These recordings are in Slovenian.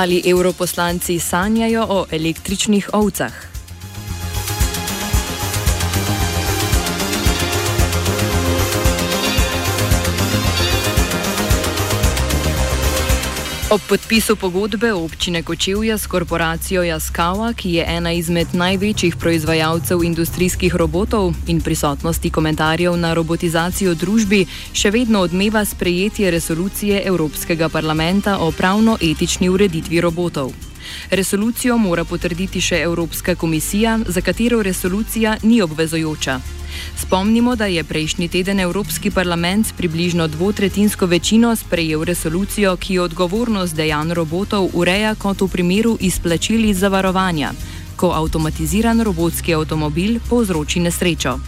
Ali europoslanci sanjajo o električnih ovcah? Ob podpisu pogodbe občine Kočevja s korporacijo Jaskava, ki je ena izmed največjih proizvajalcev industrijskih robotov in prisotnosti komentarjev na robotizacijo družbi, še vedno odmeva sprejetje resolucije Evropskega parlamenta o pravno-etični ureditvi robotov. Resolucijo mora potrditi še Evropska komisija, za katero resolucija ni obvezojoča. Spomnimo, da je prejšnji teden Evropski parlament približno dvotretinsko večino sprejel resolucijo, ki odgovornost dejanj robotov ureja kot v primeru izplačili zavarovanja, ko avtomatiziran robotski avtomobil povzroči nesrečo.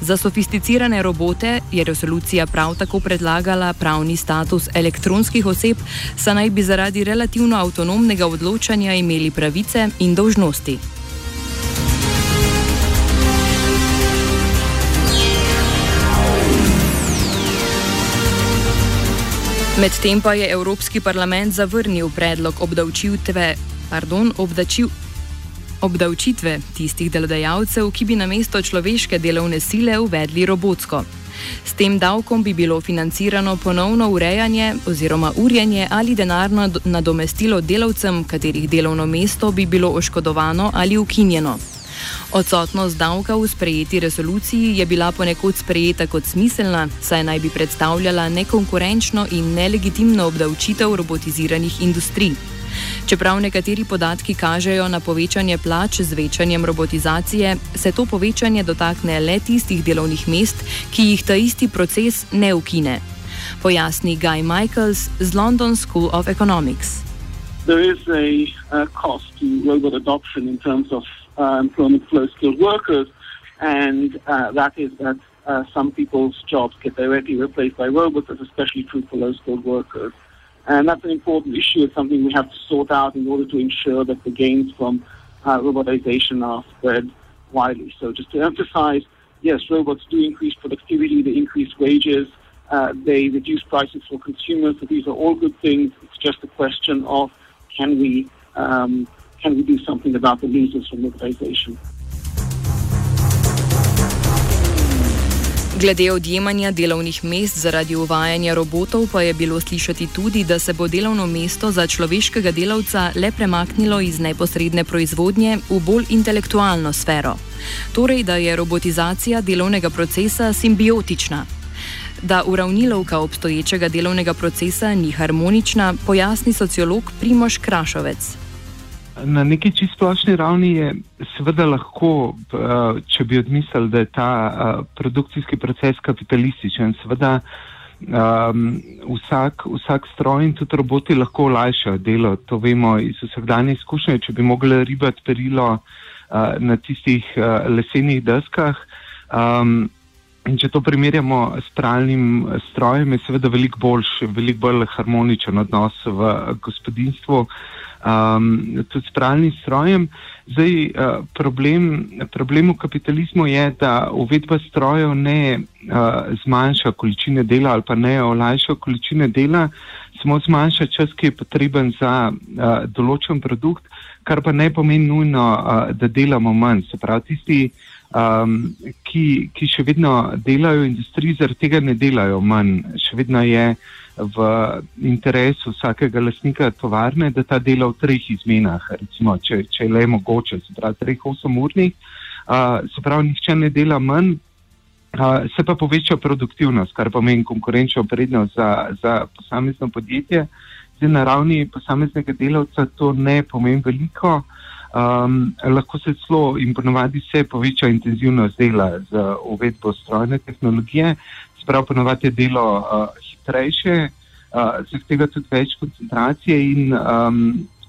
Za sofisticirane robote je resolucija prav tako predlagala pravni status elektronskih oseb, saj naj bi zaradi relativno avtonomnega odločanja imeli pravice in dožnosti. Medtem pa je Evropski parlament zavrnil predlog obdavčitve, pardon, obdačil, obdavčitve tistih delodajalcev, ki bi namesto človeške delovne sile uvedli robotsko. S tem davkom bi bilo financirano ponovno urejanje oziroma urjenje ali denarno nadomestilo delavcem, katerih delovno mesto bi bilo oškodovano ali ukinjeno. Odsotnost davka v sprejeti resoluciji je bila ponekod sprejeta kot smiselna, saj naj bi predstavljala nekonkurenčno in nelegitimno obdavčitev robotiziranih industrij. Čeprav nekateri podatki kažejo na povečanje plač z večanjem robotizacije, se to povečanje dotakne le tistih delovnih mest, ki jih ta isti proces ne ukine. Pojasni Guy Michaels z London School of Economics. There is a uh, cost to robot adoption in terms of uh, employment for low skilled workers, and uh, that is that uh, some people's jobs get directly replaced by robots. That's especially true for low skilled workers. And that's an important issue. It's something we have to sort out in order to ensure that the gains from uh, robotization are spread widely. So, just to emphasize, yes, robots do increase productivity, they increase wages, uh, they reduce prices for consumers. So, these are all good things. It's just a question of can we um, can we do something about the losers from robotization? Glede odjemanja delovnih mest zaradi uvajanja robotov pa je bilo slišati tudi, da se bo delovno mesto za človeškega delavca le premaknilo iz neposredne proizvodnje v bolj intelektualno sfero. Torej, da je robotizacija delovnega procesa simbiotična. Da uravnilovka obstoječega delovnega procesa ni harmonična, pojasni sociolog Primoš Krašovec. Na neki čisto splošni ravni je seveda lahko, eh, če bi odmislili, da je ta eh, produkcijski proces kapitalističen. Seveda um, vsak, vsak stroj in tudi roboti lahko olajšajo delo. To vemo iz vsakdanje izkušnje. Če bi mogli ribati perilo uh, na tistih uh, lesenih deskah, um, In če to primerjamo s pralnim strojem, je seveda veliko boljš, veliko bolj harmoničen odnos v gospodinstvu, um, tudi s pralnim strojem. Zdaj, uh, problem, problem v kapitalizmu je, da uvedba strojev ne uh, zmanjša količine dela ali pa ne olajša količine dela, samo zmanjša čas, ki je potreben za uh, določen produkt, kar pa ne pomeni nujno, uh, da delamo manj. Se pravi, tisti, um, ki, ki še vedno delajo v industriji, zaradi tega ne delajo manj. Še vedno je v interesu vsakega lasnika tovarne, da ta dela v treh izmenah, recimo, če, če le mogoče, se pravi, treh osemurnih, se pravi, nihče ne dela manj. Uh, se pa poveča produktivnost, kar pomeni konkurenčno prednost za, za posamezno podjetje. Zdaj, na ravni posameznega delavca to ne pomeni veliko, uh, Um, lahko se celo in ponovadi se poveča intenzivnost dela z uvedbo strojne tehnologije, sprav ponovadi je delo uh, hitrejše, uh, zahteva tudi več koncentracije in um,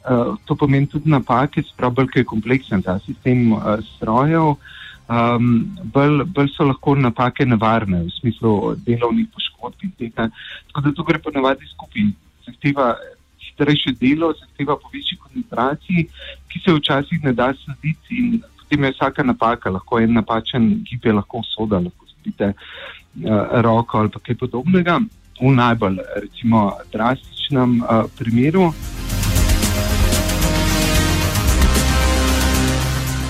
uh, to pomeni tudi napake, sprav bolj je kompleksen ta sistem uh, strojev, um, bolj, bolj so lahko napake nevarne v smislu delovnih poškodb in tega. Tako da to gre ponovadi skupaj. Zahteva hitrejše delo, zahteva po večji koncentraciji, ki se včasih ne da slediti in potem je vsaka napaka, lahko en napačen gib je lahko soda, lahko spite uh, roko ali kaj podobnega. V najbolj recimo drastičnem uh, primeru.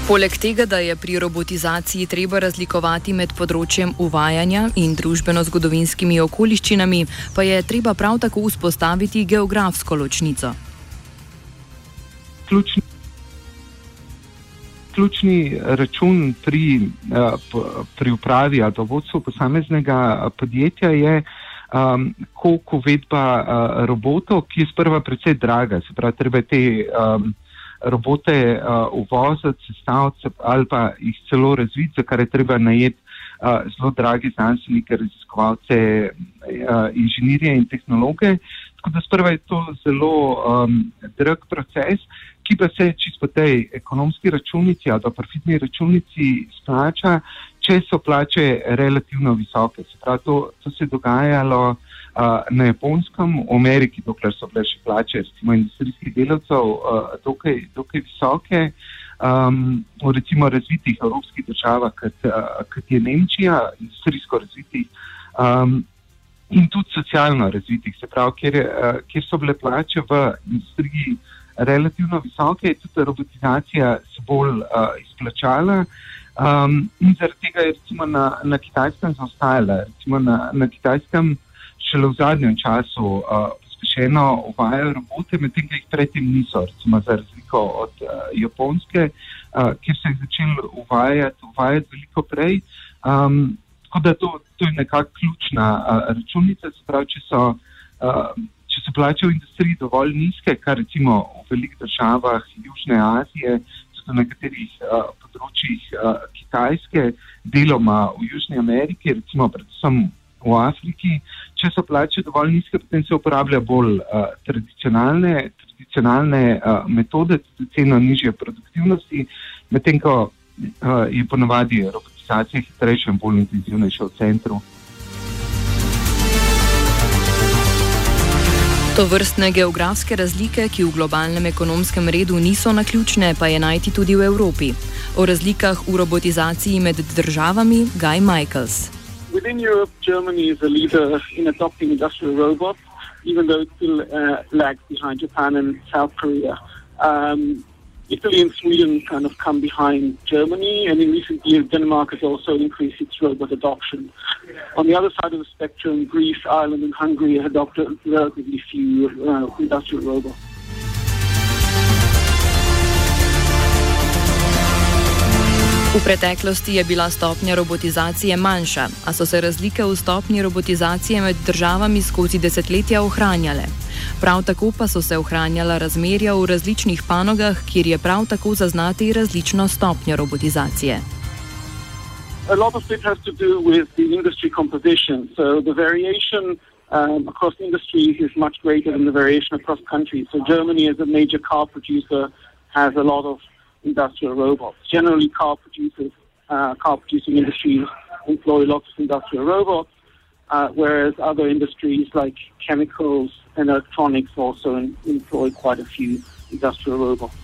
Poleg tega, da je pri robotizaciji treba razlikovati med področjem uvajanja in družbeno-zgodovinskimi okoliščinami, pa je treba prav tako vzpostaviti geografsko ločnico. Ključni, ključni račun pri, eh, pri upravi ali vodstvu posameznega podjetja je. Um, koliko uvedba uh, robotov, ki je sprva precej draga, se pravi, treba te um, robote uh, uvoziti, sestaviti ali pa jih celo razviti, za kar je treba najeti uh, zelo dragi znanstvenike, raziskovalce, uh, inženirje in tehnologe. Tako da sprva je to zelo um, drag proces, ki pa se čisto po tej ekonomski računici ali pa profitni računici splača, če so plače relativno visoke. Se pravi, to, to se je dogajalo na Japonskem, v Ameriki, dokler so bile še plače, recimo industrijskih delavcev, uh, dokaj, dokaj visoke, um, v recimo razvitih evropskih državah, kot, uh, kot je Nemčija, industrijsko razvitih um, in tudi socialno razvitih, se pravi, kjer, uh, kjer so bile plače v industriji relativno visoke, je tudi robotizacija se bolj uh, izplačala. Um, in zaradi tega je recimo na, na kitajskem zaostajala. Recimo na, na kitajskem šele v zadnjem času pospešeno uh, uvajajo robote, medtem ko jih predtem niso, recimo za razliko od uh, Japonske, uh, kjer so jih začeli uvajati, uvajati veliko prej. Um, tako da to, to je nekakšna ključna uh, računica, se pravi, če so. Uh, Če so plače v industriji dovolj nizke, kar recimo v velikih državah Južne Azije, tudi na nekaterih uh, področjih uh, Kitajske, deloma v Južni Ameriki, recimo predvsem v Afriki. Če so plače dovolj nizke, potem se uporablja bolj uh, tradicionalne, tradicionalne uh, metode, tudi ceno nižje produktivnosti, medtem ko uh, je ponavadi robotizacija hitrejša in bolj intenzivnejša v centru. To vrstne geografske razlike, ki v globalnem ekonomskem redu niso naključne, pa je najti tudi v Evropi. O razlikah v robotizaciji med državami Guy Michaels. Within Europe, Germany is a leader in adopting industrial robots, even though it still uh, lags behind Japan and South Korea. Um, Italy and Sweden kind of come behind Germany, and in recent years, Denmark has also increased its robot adoption. On the other side of the spectrum, Greece, Ireland, and Hungary have adopted relatively few uh, industrial robots. V preteklosti je bila stopnja robotizacije manjša, a so se razlike v stopnji robotizacije med državami skozi desetletja ohranjale. Prav tako pa so se ohranjala razmerja v različnih panogah, kjer je prav tako zaznati različno stopnjo robotizacije. A lot of it has to do with the industry composition. So the variation um, across industries is much greater than the variation across countries. So Germany, as a major car producer, has a lot of industrial robots. Generally, car producers, uh, car producing industries employ lots of industrial robots, uh, whereas other industries like chemicals and electronics also in, employ quite a few industrial robots.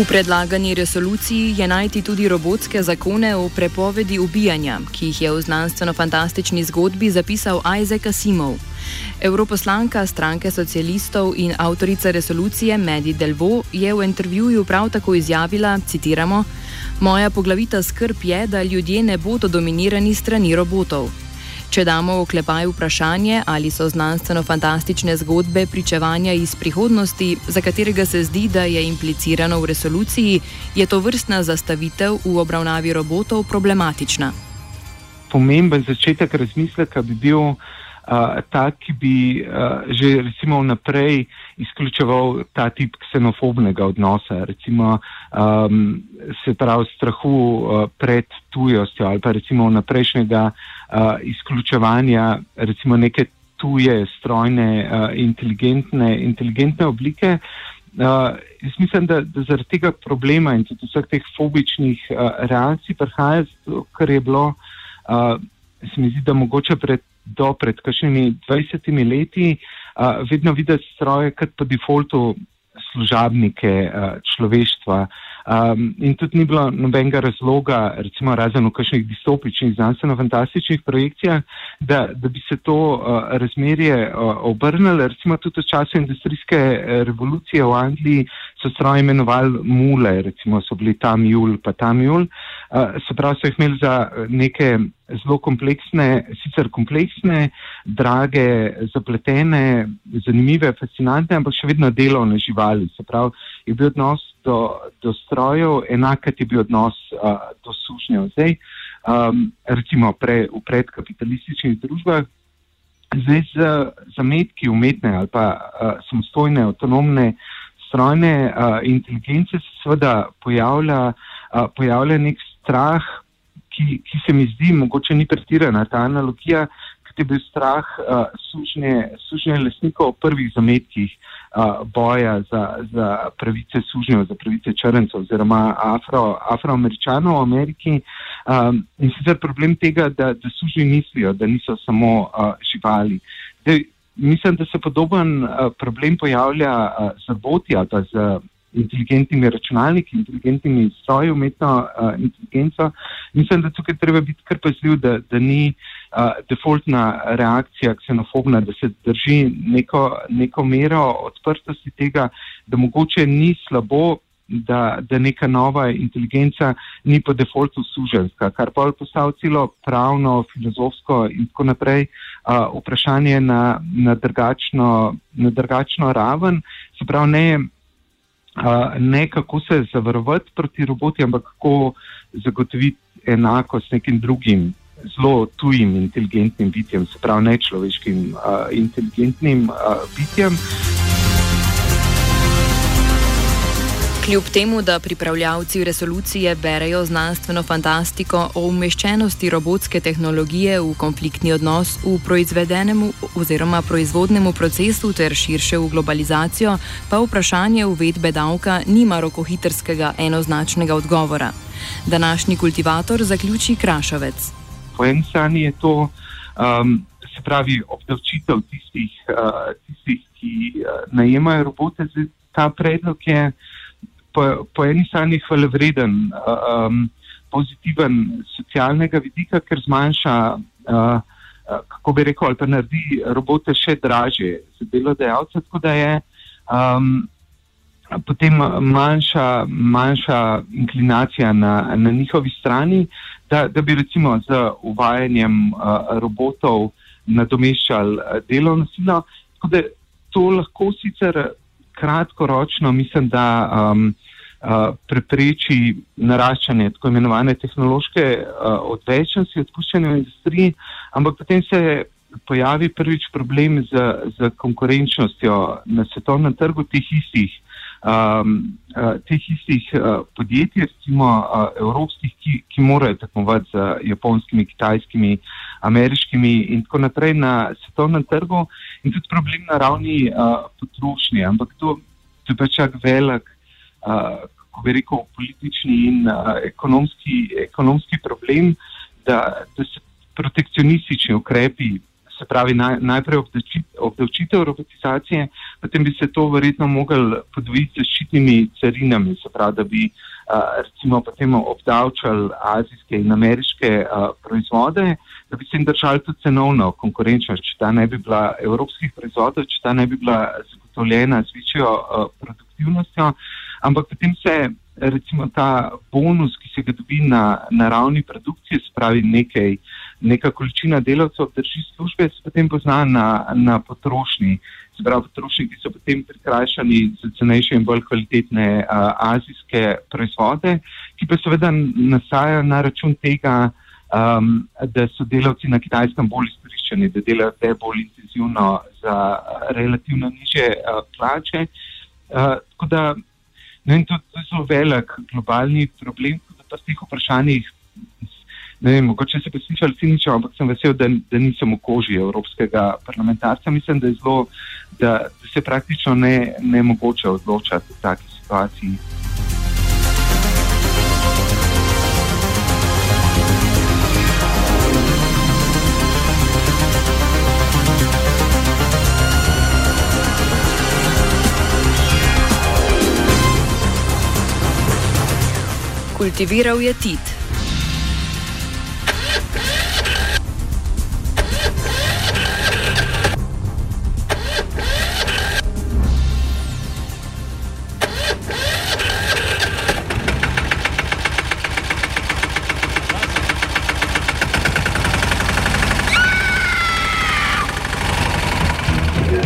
V predlagani resoluciji je najti tudi robotske zakone o prepovedi ubijanja, ki jih je v znanstveno-fantastični zgodbi zapisal Isaac Asimov. Europoslanka stranke socialistov in avtorica resolucije Medi Delvo je v intervjuju prav tako izjavila: citiramo, Moja poglavita skrb je, da ljudje ne bodo dominirani strani robotov. Če damo oklepaj vprašanje, ali so znanstveno-fantastične zgodbe pričevanja iz prihodnosti, za katerega se zdi, da je implicirano v resoluciji, je to vrstna zastavitev v obravnavi robotov problematična. Pomemben začetek razmisleka bi bil uh, ta, ki bi uh, že recimo vnaprej izključeval ta tip ksenofobnega odnosa, recimo um, se pravi strahu uh, pred tujostjo ali pa recimo vnaprejšnjega uh, izključevanja recimo neke tuje, strojne, uh, inteligentne, inteligentne oblike. Uh, jaz mislim, da, da zaradi tega problema in tudi vseh teh fobičnih uh, reakcij prihaja, kar je bilo, uh, se mi zdi, da mogoče pred do pred kakšnimi 20 leti, uh, vedno videti stroje kot po defaultu služabnike uh, človeštva. Um, in tudi ni bilo nobenega razloga, recimo razen v kakšnih distopičnih, znanstveno-fantastičnih projekcijah, da, da bi se to uh, razmerje uh, obrnilo. Recimo tudi v času industrijske revolucije v Angliji so stroje imenovali mule, recimo so bili tam jul, pa tam jul. Uh, se pravi, so jih imeli za neke zelo kompleksne, sicer kompleksne, drage, zapletene, zanimive, fascinantne, ampak še vedno delovne živali. Se pravi, je bil odnos do, do strojev enak, kot je bil odnos uh, do sušnjev. Zdaj, um, recimo pre, v predkapitalističnih družbah, zdaj z zametki umetne ali pa uh, samostojne, avtonomne strojne uh, inteligence se seveda pojavlja, uh, pojavlja nek strah, ki, ki se mi zdi, mogoče ni pretirana ta analogija, ki je bil strah uh, sužnje lesnikov v prvih zametkih uh, boja za, za pravice sužnjev, za pravice črncev oziroma afro, afroameričanov v Ameriki. Um, in sicer problem tega, da, da sužnji mislijo, da niso samo uh, živali. Dej, mislim, da se podoben uh, problem pojavlja uh, z roboti ali pa z inteligentnimi računalniki, inteligentnimi stroji, umetno uh, inteligenco. Mislim, da tukaj treba biti kar pazljiv, da, da ni uh, defaultna reakcija ksenofobna, da se drži neko, neko mero odprtosti tega, da mogoče ni slabo. Da, da neka nova inteligenca ni po defaultu suženska, kar pa postalo celo pravno, filozofsko in tako naprej uh, vprašanje na, na, drugačno, na drugačno raven. Se pravi, ne ne kako se zavarovati proti roboti, ampak kako zagotoviti enako s nekim drugim zelo tujim inteligentnim bitjem, se pravi nečloveškim uh, inteligentnim uh, bitjem. Kljub temu, da pripravljavci resolucije berejo znanstveno fantastiko o umeščenosti robotske tehnologije v konfliktni odnos v proizvedenemu oziroma proizvodnemu procesu ter širše v globalizacijo, pa vprašanje uvedbe davka nima rokohitrskega enoznačnega odgovora. Današnji kultivator zaključi Krašovec. Po eni strani je to, um, se pravi, obdavčitev tistih, uh, tistih ki uh, najemajo robote, ta predlog je po, po eni strani hvale vreden, um, pozitiven socialnega vidika, ker zmanjša, uh, kako bi rekel, ali pa naredi robote še draže za delodajalce, tako da je um, potem manjša, manjša inklinacija na, na njihovi strani, da, da bi recimo z uvajanjem uh, robotov nadomeščali delovno silo. Tako da to lahko sicer kratkoročno mislim, da um, uh, prepreči naraščanje tako imenovane tehnološke uh, odvečnosti, odpuščanja v industriji, ampak potem se pojavi prvič problem z, z konkurenčnostjo na svetovnem trgu teh istih, um, uh, teh istih uh, podjetij, recimo uh, evropskih, ki, ki morajo tekmovati z japonskimi, kitajskimi, ameriškimi in tako naprej na svetovnem trgu in tudi problem na ravni uh, potrošnje. Ampak to, to je pač velik ko bi rekel, politični in uh, ekonomski, ekonomski problem, da, da se protekcionistični ukrepi, se pravi naj, najprej obdavčitev robotizacije, potem bi se to verjetno mogel podvojiti z zaščitnimi carinami, se pravi, da bi uh, recimo potem obdavčali azijske in ameriške uh, proizvode, da bi se jim držali tudi cenovno konkurenčnost, če ta ne bi bila evropskih proizvodov, če ta ne bi bila zagotovljena z večjo uh, produktivnostjo, ampak potem se recimo ta bonus, ki se ga dobi na, na ravni produkcije, spravi nekaj, neka količina delavcev drži službe, se potem pozna na, na potrošnji. Pravi, potrošniki so potem prikrajšani za cenejše in bolj kvalitetne uh, azijske proizvode, ki pa seveda nastajajo na račun tega, um, da so delavci na kitajskem bolj izkoriščeni, da delajo te bolj intenzivno za relativno niže uh, plače. Uh, tako da No in to, to je zelo velik globalni problem, da pa s teh vprašanjih, ne vem, mogoče se poslušali cinično, ampak sem vesel, da, da nisem v koži evropskega parlamentarca. Mislim, da je zelo, da, da se praktično ne, ne mogoče odločati v taki situaciji. Kultiviral je Tit.